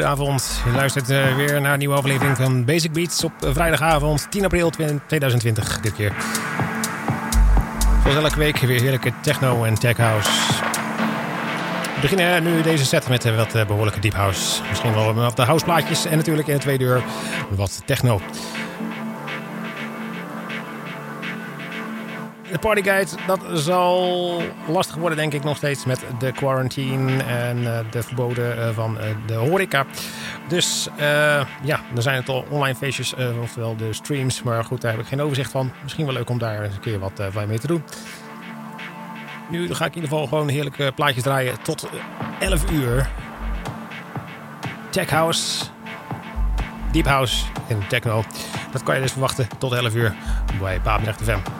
Goedenavond. Je luistert uh, weer naar een nieuwe aflevering van Basic Beats op vrijdagavond 10 april 2020 dit keer. Zoals elke week weer heerlijke techno en tech house. We beginnen nu deze set met wat behoorlijke deep house. Misschien wel wat de houseplaatjes en natuurlijk in de tweede uur wat techno. De partyguide, dat zal lastig worden denk ik nog steeds met de quarantine en uh, de verboden uh, van uh, de horeca. Dus ja, er zijn het al online feestjes, oftewel de streams. Maar goed, daar heb ik geen overzicht van. Misschien wel leuk om daar eens een keer wat van mee te doen. Nu ga ik in ieder geval gewoon heerlijke plaatjes draaien tot 11 uur. Tech House, Deep House en Techno. Dat kan je dus verwachten tot 11 uur bij Papendrecht FM.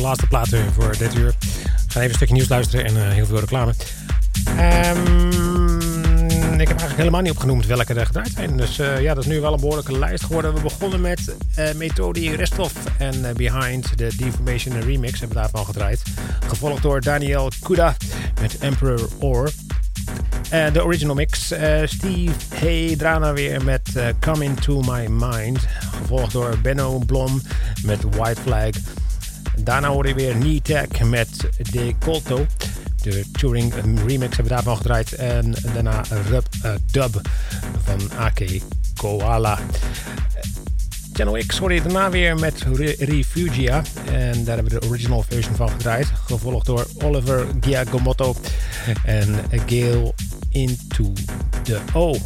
Laatste plaat voor dit uur. We gaan even een stukje nieuws luisteren en heel veel reclame. Um, ik heb eigenlijk helemaal niet opgenoemd welke er gedraaid zijn. Dus uh, ja, dat is nu wel een behoorlijke lijst geworden. We begonnen met uh, Methodi Restov en uh, Behind, de Deformation remix hebben we daarvan gedraaid. Gevolgd door Daniel Kuda met Emperor Or. de original mix. Steve Hey Drana weer met Come Into My Mind. Gevolgd door Benno Blom met White Flag. Daarna hoor je weer Knee met De Colto. De Touring remix hebben we daarvan gedraaid. En daarna Rub uh, Dub van AK Koala. Channel X hoor je daarna weer met Refugia. En daar hebben we de original version van gedraaid. Gevolgd door Oliver Giacomoto en Gale Into the O.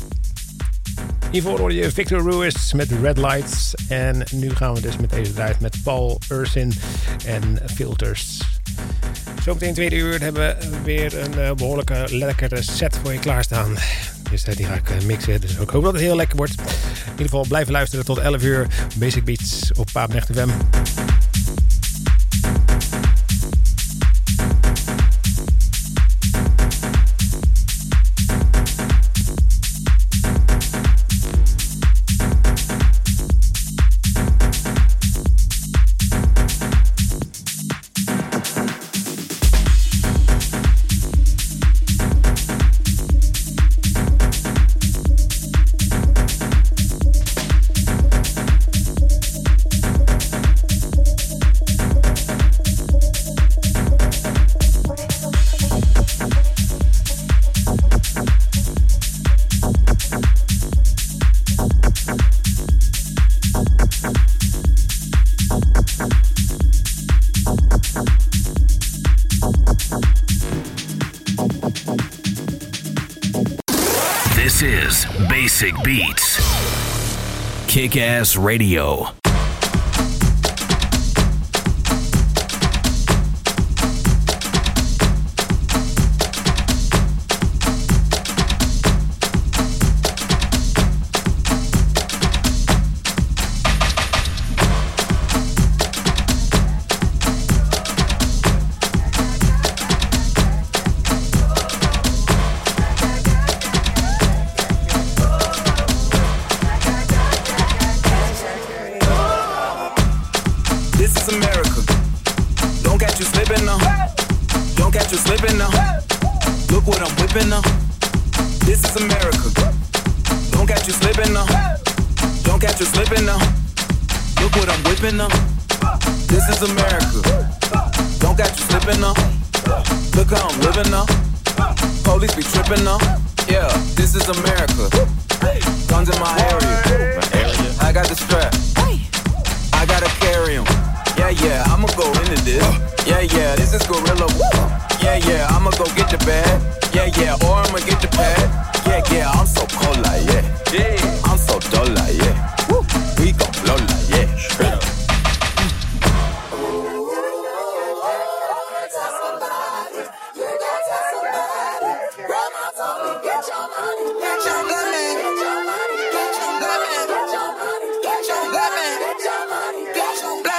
Hiervoor hoor je Victor Ruiz met Red Lights. En nu gaan we dus met deze draait met Paul Ursin en Filters. Zometeen tweede uur hebben we weer een uh, behoorlijke lekkere set voor je klaarstaan. Dus die ga ik uh, mixen. Dus ik hoop dat het heel lekker wordt. In ieder geval blijven luisteren tot 11 uur. Basic Beats op Paapnecht FM. Basic Beats. Kick Ass Radio.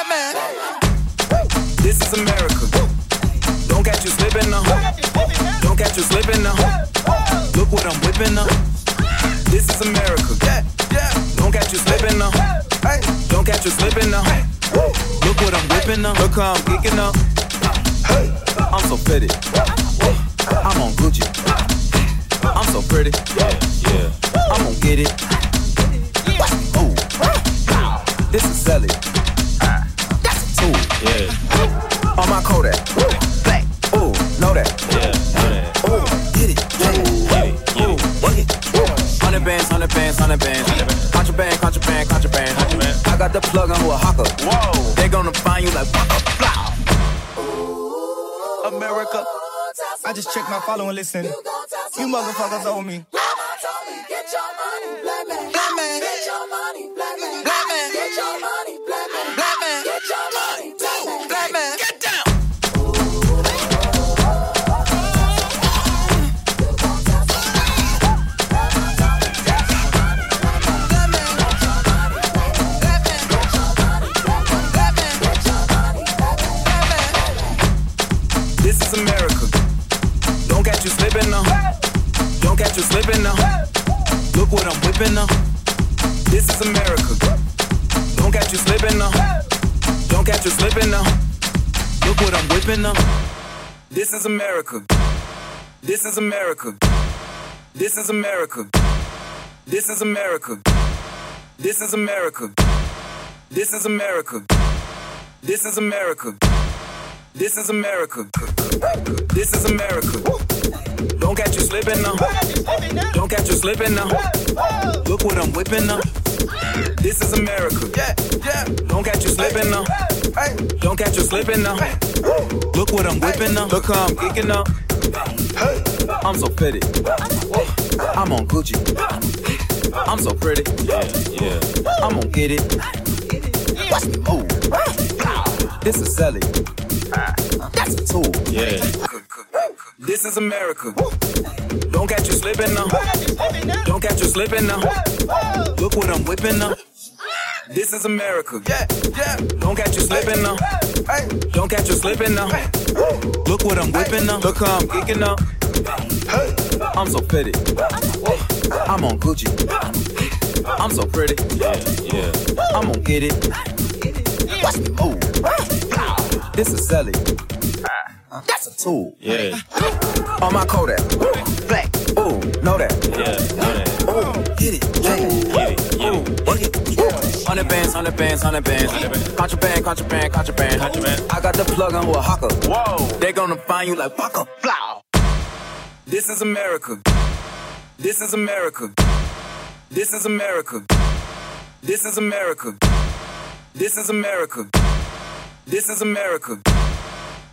man. This is America. Don't catch you slipping now. Don't catch you slipping now. Look what I'm whipping now. This is America. Don't catch you slipping now. Don't catch you slipping now. Look what I'm whipping up. Look how I'm geeking up. I'm so pretty. I'm on Gucci. I'm so pretty. Yeah, yeah. I'm gonna get it. Ooh. This is selling. on my Kodak. Black, ooh, know that. Yeah, know that. Ooh, get it, get it, get it, get it. Work it. Hundred bands, hundred bands, hundred bands. Contraband, contraband, contraband. contraband. I got the plug on Oaxaca. Whoa, they gonna find you like blah, fly. America. I just checked my follow and listen. You, you motherfuckers owe me. Get your money, black man. Black man. Get your money, black man. Black man. Get your money, black man. Black man. Get your money, black man. Black man. Get Slipping now. Look what I'm whipping now. This is America. Don't catch you slipping now. Don't catch you slipping now. Look what I'm whipping now. This is America. This is America. This is America. This is America. This is America. This is America. This is America. This is America. This is America. Don't catch you slipping now. Don't catch you slipping now. Look what I'm whipping now. This is America. Yeah, yeah. Don't catch you slipping now. Don't catch you slipping now. Look what I'm whipping now. Look how I'm geeking up. I'm so pretty. I'm on Gucci. I'm so pretty. Yeah, yeah. I'm gonna get it. Watch me move. This is Sally. That's a tool. Yeah. This is America. Don't catch you slipping now. Don't catch you slipping now. Look what I'm whipping now. This is America. Yeah, yeah. Don't catch you slipping now. Don't catch you slipping now. Look what I'm whipping now. Look how I'm geeking up. I'm so pretty. I'm on Gucci. I'm so pretty. Yeah, yeah. I'm gonna get it. Watch me move. This is Sally. That's a tool. Yeah, On my Kodak. Black. Ooh, know that. yeah, know that. Ooh, hit it. Get it, get it. Work it. Hundred bands, hundred bands, hundred bands. Contraband, contraband, contraband. Contraband. I got the plug on with a hawker. Whoa. They gonna find you like Waka. Blow. This is America. This is America. This is America. This is America. This is America. This is America.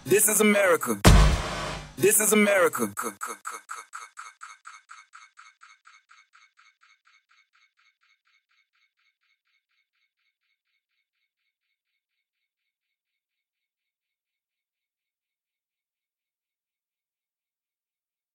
This is America. This is America.